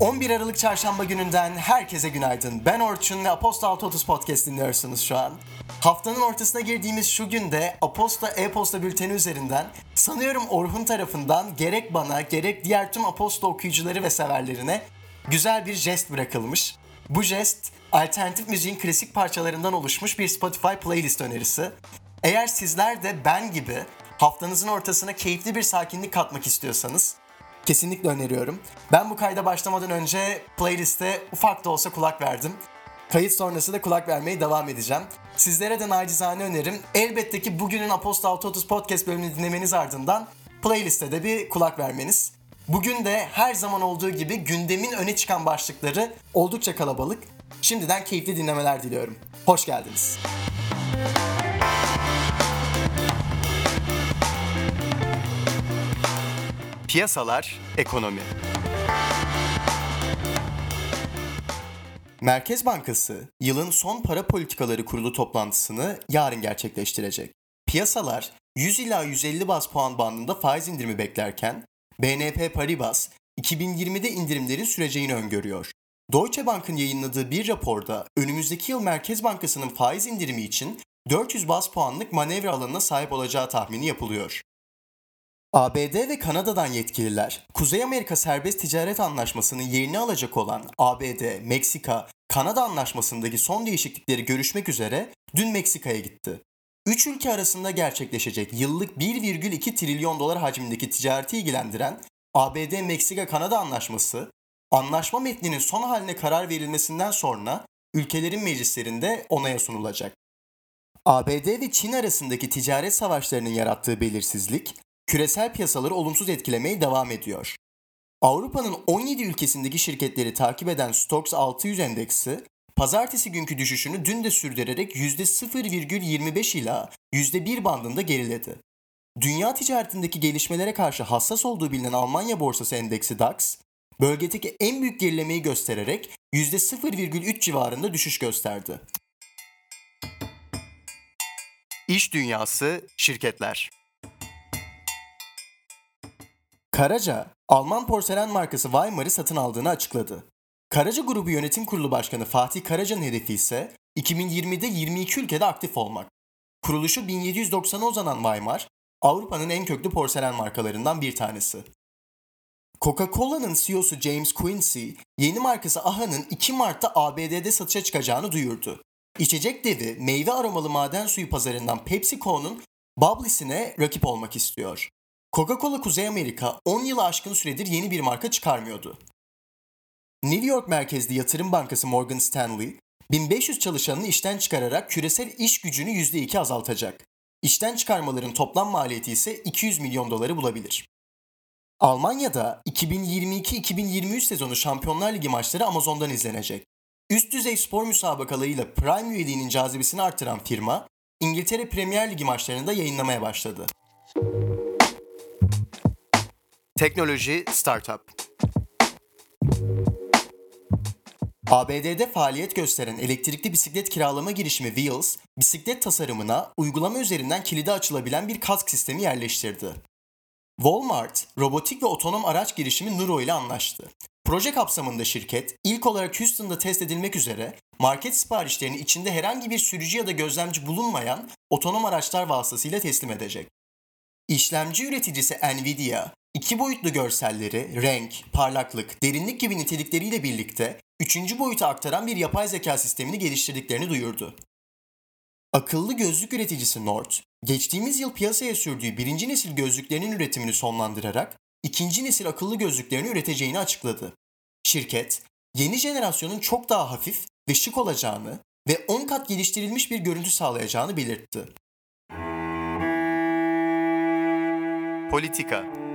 11 Aralık Çarşamba gününden herkese günaydın. Ben Orçun ve Aposta 630 Podcast dinliyorsunuz şu an. Haftanın ortasına girdiğimiz şu günde Aposta e-posta bülteni üzerinden sanıyorum Orhun tarafından gerek bana gerek diğer tüm Aposta okuyucuları ve severlerine güzel bir jest bırakılmış. Bu jest alternatif müziğin klasik parçalarından oluşmuş bir Spotify playlist önerisi. Eğer sizler de ben gibi haftanızın ortasına keyifli bir sakinlik katmak istiyorsanız kesinlikle öneriyorum. Ben bu kayda başlamadan önce playliste ufak da olsa kulak verdim. Kayıt sonrası da kulak vermeye devam edeceğim. Sizlere de nacizane önerim. Elbette ki bugünün Aposta 630 podcast bölümünü dinlemeniz ardından playliste de bir kulak vermeniz. Bugün de her zaman olduğu gibi gündemin öne çıkan başlıkları oldukça kalabalık. Şimdiden keyifli dinlemeler diliyorum. Hoş geldiniz. Piyasalar, ekonomi. Merkez Bankası yılın son para politikaları kurulu toplantısını yarın gerçekleştirecek. Piyasalar 100 ila 150 bas puan bandında faiz indirimi beklerken BNP Paribas 2020'de indirimlerin süreceğini öngörüyor. Deutsche Bank'ın yayınladığı bir raporda önümüzdeki yıl Merkez Bankası'nın faiz indirimi için 400 bas puanlık manevra alanına sahip olacağı tahmini yapılıyor. ABD ve Kanada'dan yetkililer, Kuzey Amerika Serbest Ticaret Anlaşması'nın yerini alacak olan ABD, Meksika, Kanada anlaşmasındaki son değişiklikleri görüşmek üzere dün Meksika'ya gitti. Üç ülke arasında gerçekleşecek yıllık 1,2 trilyon dolar hacmindeki ticareti ilgilendiren ABD-Meksika-Kanada anlaşması, anlaşma metninin son haline karar verilmesinden sonra ülkelerin meclislerinde onaya sunulacak. ABD ve Çin arasındaki ticaret savaşlarının yarattığı belirsizlik, küresel piyasaları olumsuz etkilemeye devam ediyor. Avrupa'nın 17 ülkesindeki şirketleri takip eden Stoxx 600 endeksi, pazartesi günkü düşüşünü dün de sürdürerek %0,25 ila %1 bandında geriledi. Dünya ticaretindeki gelişmelere karşı hassas olduğu bilinen Almanya borsası endeksi DAX, bölgedeki en büyük gerilemeyi göstererek %0,3 civarında düşüş gösterdi. İş dünyası, şirketler. Karaca, Alman porselen markası Weimar'ı satın aldığını açıkladı. Karaca Grubu Yönetim Kurulu Başkanı Fatih Karaca'nın hedefi ise 2020'de 22 ülkede aktif olmak. Kuruluşu 1790'a uzanan Weimar, Avrupa'nın en köklü porselen markalarından bir tanesi. Coca-Cola'nın CEO'su James Quincy, yeni markası AHA'nın 2 Mart'ta ABD'de satışa çıkacağını duyurdu. İçecek devi meyve aromalı maden suyu pazarından PepsiCo'nun Bubbly'sine rakip olmak istiyor. Coca-Cola Kuzey Amerika 10 yılı aşkın süredir yeni bir marka çıkarmıyordu. New York merkezli yatırım bankası Morgan Stanley, 1500 çalışanını işten çıkararak küresel iş gücünü %2 azaltacak. İşten çıkarmaların toplam maliyeti ise 200 milyon doları bulabilir. Almanya'da 2022-2023 sezonu Şampiyonlar Ligi maçları Amazon'dan izlenecek. Üst düzey spor müsabakalarıyla Prime üyeliğinin cazibesini artıran firma, İngiltere Premier Ligi maçlarını da yayınlamaya başladı. Teknoloji Startup ABD'de faaliyet gösteren elektrikli bisiklet kiralama girişimi Wheels, bisiklet tasarımına uygulama üzerinden kilidi açılabilen bir kask sistemi yerleştirdi. Walmart, robotik ve otonom araç girişimi Nuro ile anlaştı. Proje kapsamında şirket, ilk olarak Houston'da test edilmek üzere market siparişlerini içinde herhangi bir sürücü ya da gözlemci bulunmayan otonom araçlar vasıtasıyla teslim edecek. İşlemci üreticisi Nvidia, iki boyutlu görselleri, renk, parlaklık, derinlik gibi nitelikleriyle birlikte üçüncü boyuta aktaran bir yapay zeka sistemini geliştirdiklerini duyurdu. Akıllı gözlük üreticisi Nord, geçtiğimiz yıl piyasaya sürdüğü birinci nesil gözlüklerinin üretimini sonlandırarak ikinci nesil akıllı gözlüklerini üreteceğini açıkladı. Şirket, yeni jenerasyonun çok daha hafif ve şık olacağını ve 10 kat geliştirilmiş bir görüntü sağlayacağını belirtti. Politika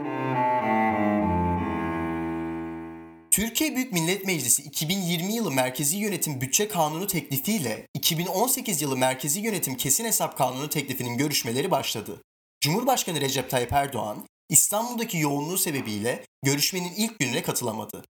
Türkiye Büyük Millet Meclisi 2020 yılı Merkezi Yönetim Bütçe Kanunu teklifiyle 2018 yılı Merkezi Yönetim Kesin Hesap Kanunu teklifinin görüşmeleri başladı. Cumhurbaşkanı Recep Tayyip Erdoğan, İstanbul'daki yoğunluğu sebebiyle görüşmenin ilk gününe katılamadı.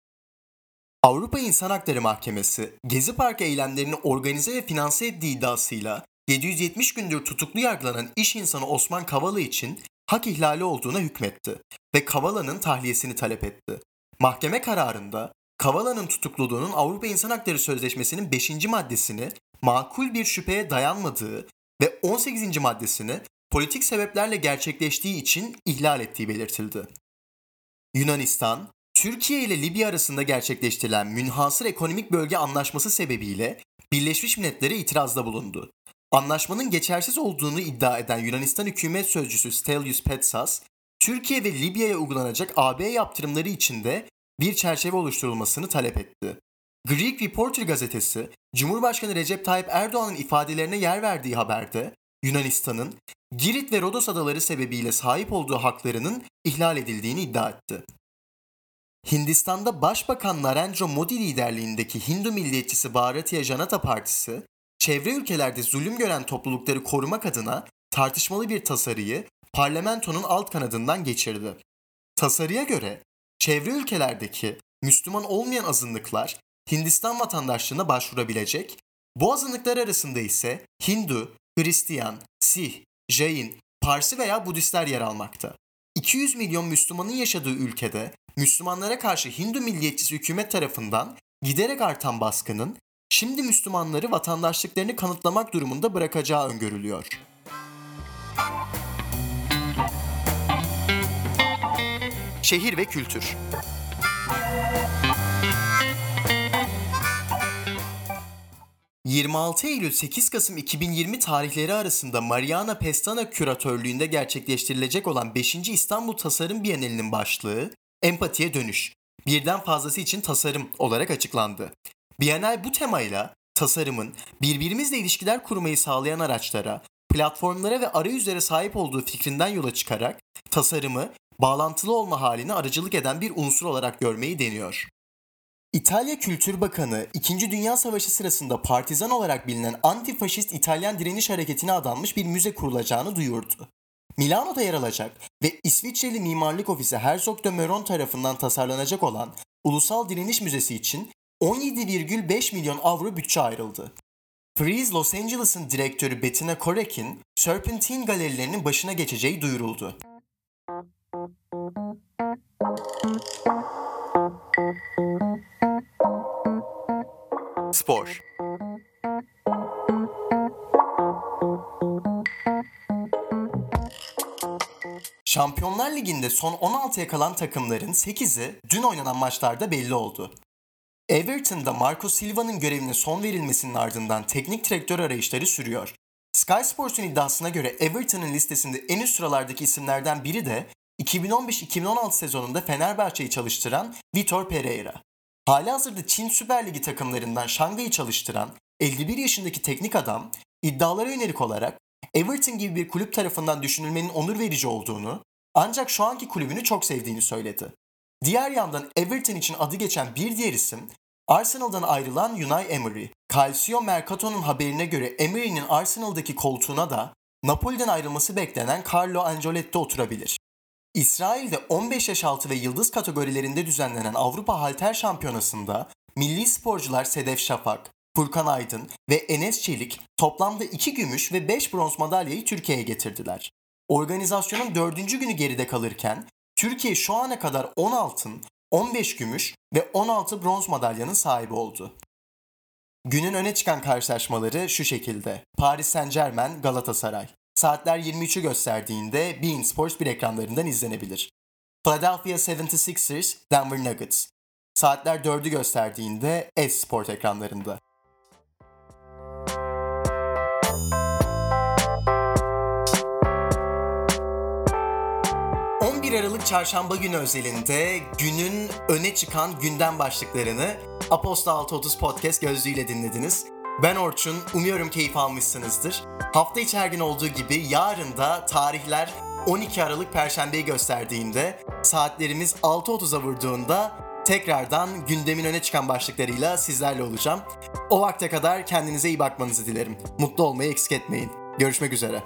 Avrupa İnsan Hakları Mahkemesi, Gezi Parkı eylemlerini organize ve finanse ettiği iddiasıyla 770 gündür tutuklu yargılanan iş insanı Osman Kavala için hak ihlali olduğuna hükmetti ve Kavala'nın tahliyesini talep etti. Mahkeme kararında Kavala'nın tutukluluğunun Avrupa İnsan Hakları Sözleşmesi'nin 5. maddesini makul bir şüpheye dayanmadığı ve 18. maddesini politik sebeplerle gerçekleştiği için ihlal ettiği belirtildi. Yunanistan, Türkiye ile Libya arasında gerçekleştirilen münhasır ekonomik bölge anlaşması sebebiyle Birleşmiş Milletler'e itirazda bulundu. Anlaşmanın geçersiz olduğunu iddia eden Yunanistan hükümet sözcüsü Stelios Petsas, Türkiye ve Libya'ya uygulanacak AB yaptırımları içinde bir çerçeve oluşturulmasını talep etti. Greek Reporter gazetesi, Cumhurbaşkanı Recep Tayyip Erdoğan'ın ifadelerine yer verdiği haberde, Yunanistan'ın Girit ve Rodos adaları sebebiyle sahip olduğu haklarının ihlal edildiğini iddia etti. Hindistan'da Başbakan Narendra Modi liderliğindeki Hindu milliyetçisi Bharatiya Janata Partisi, çevre ülkelerde zulüm gören toplulukları korumak adına tartışmalı bir tasarıyı parlamentonun alt kanadından geçirdi. Tasarıya göre çevre ülkelerdeki Müslüman olmayan azınlıklar Hindistan vatandaşlığına başvurabilecek, bu azınlıklar arasında ise Hindu, Hristiyan, Sih, Jain, Parsi veya Budistler yer almakta. 200 milyon Müslümanın yaşadığı ülkede Müslümanlara karşı Hindu milliyetçisi hükümet tarafından giderek artan baskının şimdi Müslümanları vatandaşlıklarını kanıtlamak durumunda bırakacağı öngörülüyor. Şehir ve kültür. ...26 Eylül 8 Kasım 2020 tarihleri arasında Mariana Pestana küratörlüğünde gerçekleştirilecek olan 5. İstanbul Tasarım Bienalinin başlığı empatiye dönüş, birden fazlası için tasarım olarak açıklandı. Bienal bu temayla tasarımın birbirimizle ilişkiler kurmayı sağlayan araçlara, platformlara ve arayüzlere sahip olduğu fikrinden yola çıkarak tasarımı bağlantılı olma halini aracılık eden bir unsur olarak görmeyi deniyor. İtalya Kültür Bakanı 2. Dünya Savaşı sırasında partizan olarak bilinen antifaşist İtalyan direniş hareketine adanmış bir müze kurulacağını duyurdu. Milano'da yer alacak ve İsviçreli mimarlık ofisi Herzog de Meuron tarafından tasarlanacak olan Ulusal Direniş Müzesi için 17,5 milyon avro bütçe ayrıldı. Freeze Los Angeles'ın direktörü Bettina Korek'in Serpentine galerilerinin başına geçeceği duyuruldu. Şampiyonlar Ligi'nde son 16'ya kalan takımların 8'i dün oynanan maçlarda belli oldu. Everton'da Marco Silva'nın görevine son verilmesinin ardından teknik direktör arayışları sürüyor. Sky Sports'un iddiasına göre Everton'ın listesinde en üst sıralardaki isimlerden biri de 2015-2016 sezonunda Fenerbahçe'yi çalıştıran Vitor Pereira. Hali hazırda Çin Süper Ligi takımlarından Şangay'ı çalıştıran 51 yaşındaki teknik adam iddialara yönelik olarak Everton gibi bir kulüp tarafından düşünülmenin onur verici olduğunu ancak şu anki kulübünü çok sevdiğini söyledi. Diğer yandan Everton için adı geçen bir diğer isim Arsenal'dan ayrılan Unai Emery. Calcio Mercato'nun haberine göre Emery'nin Arsenal'daki koltuğuna da Napoli'den ayrılması beklenen Carlo Ancelotti oturabilir. İsrail'de 15 yaş altı ve yıldız kategorilerinde düzenlenen Avrupa Halter Şampiyonası'nda milli sporcular Sedef Şafak, Furkan Aydın ve Enes Çelik toplamda 2 gümüş ve 5 bronz madalyayı Türkiye'ye getirdiler. Organizasyonun 4. günü geride kalırken Türkiye şu ana kadar 10 altın, 15 gümüş ve 16 bronz madalyanın sahibi oldu. Günün öne çıkan karşılaşmaları şu şekilde. Paris Saint Germain Galatasaray. Saatler 23'ü gösterdiğinde Bein Sports bir ekranlarından izlenebilir. Philadelphia 76ers Denver Nuggets. Saatler 4'ü gösterdiğinde S-Sport ekranlarında. 11 Aralık Çarşamba günü özelinde günün öne çıkan gündem başlıklarını Aposta 630 Podcast gözlüğüyle dinlediniz. Ben Orçun, umuyorum keyif almışsınızdır. Hafta içi her gün olduğu gibi yarın da tarihler 12 Aralık Perşembe'yi gösterdiğinde saatlerimiz 6.30'a vurduğunda tekrardan gündemin öne çıkan başlıklarıyla sizlerle olacağım. O vakte kadar kendinize iyi bakmanızı dilerim. Mutlu olmayı eksik etmeyin. Görüşmek üzere.